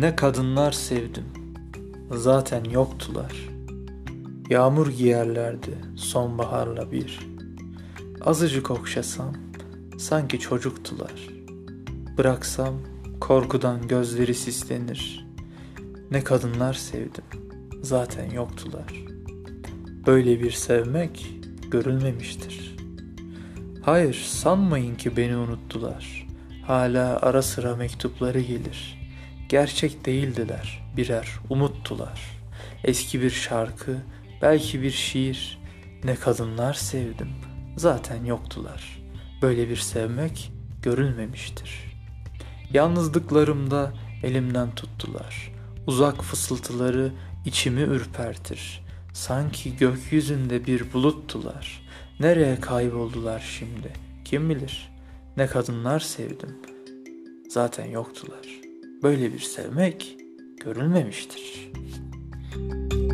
Ne kadınlar sevdim, zaten yoktular. Yağmur giyerlerdi sonbaharla bir. Azıcık okşasam, sanki çocuktular. Bıraksam, korkudan gözleri sislenir. Ne kadınlar sevdim, zaten yoktular. Böyle bir sevmek görülmemiştir. Hayır, sanmayın ki beni unuttular. Hala ara sıra mektupları gelir.'' Gerçek değildiler, birer umuttular. Eski bir şarkı, belki bir şiir. Ne kadınlar sevdim, zaten yoktular. Böyle bir sevmek görülmemiştir. Yalnızlıklarımda elimden tuttular. Uzak fısıltıları içimi ürpertir. Sanki gökyüzünde bir buluttular. Nereye kayboldular şimdi? Kim bilir? Ne kadınlar sevdim. Zaten yoktular.'' böyle bir sevmek görülmemiştir.''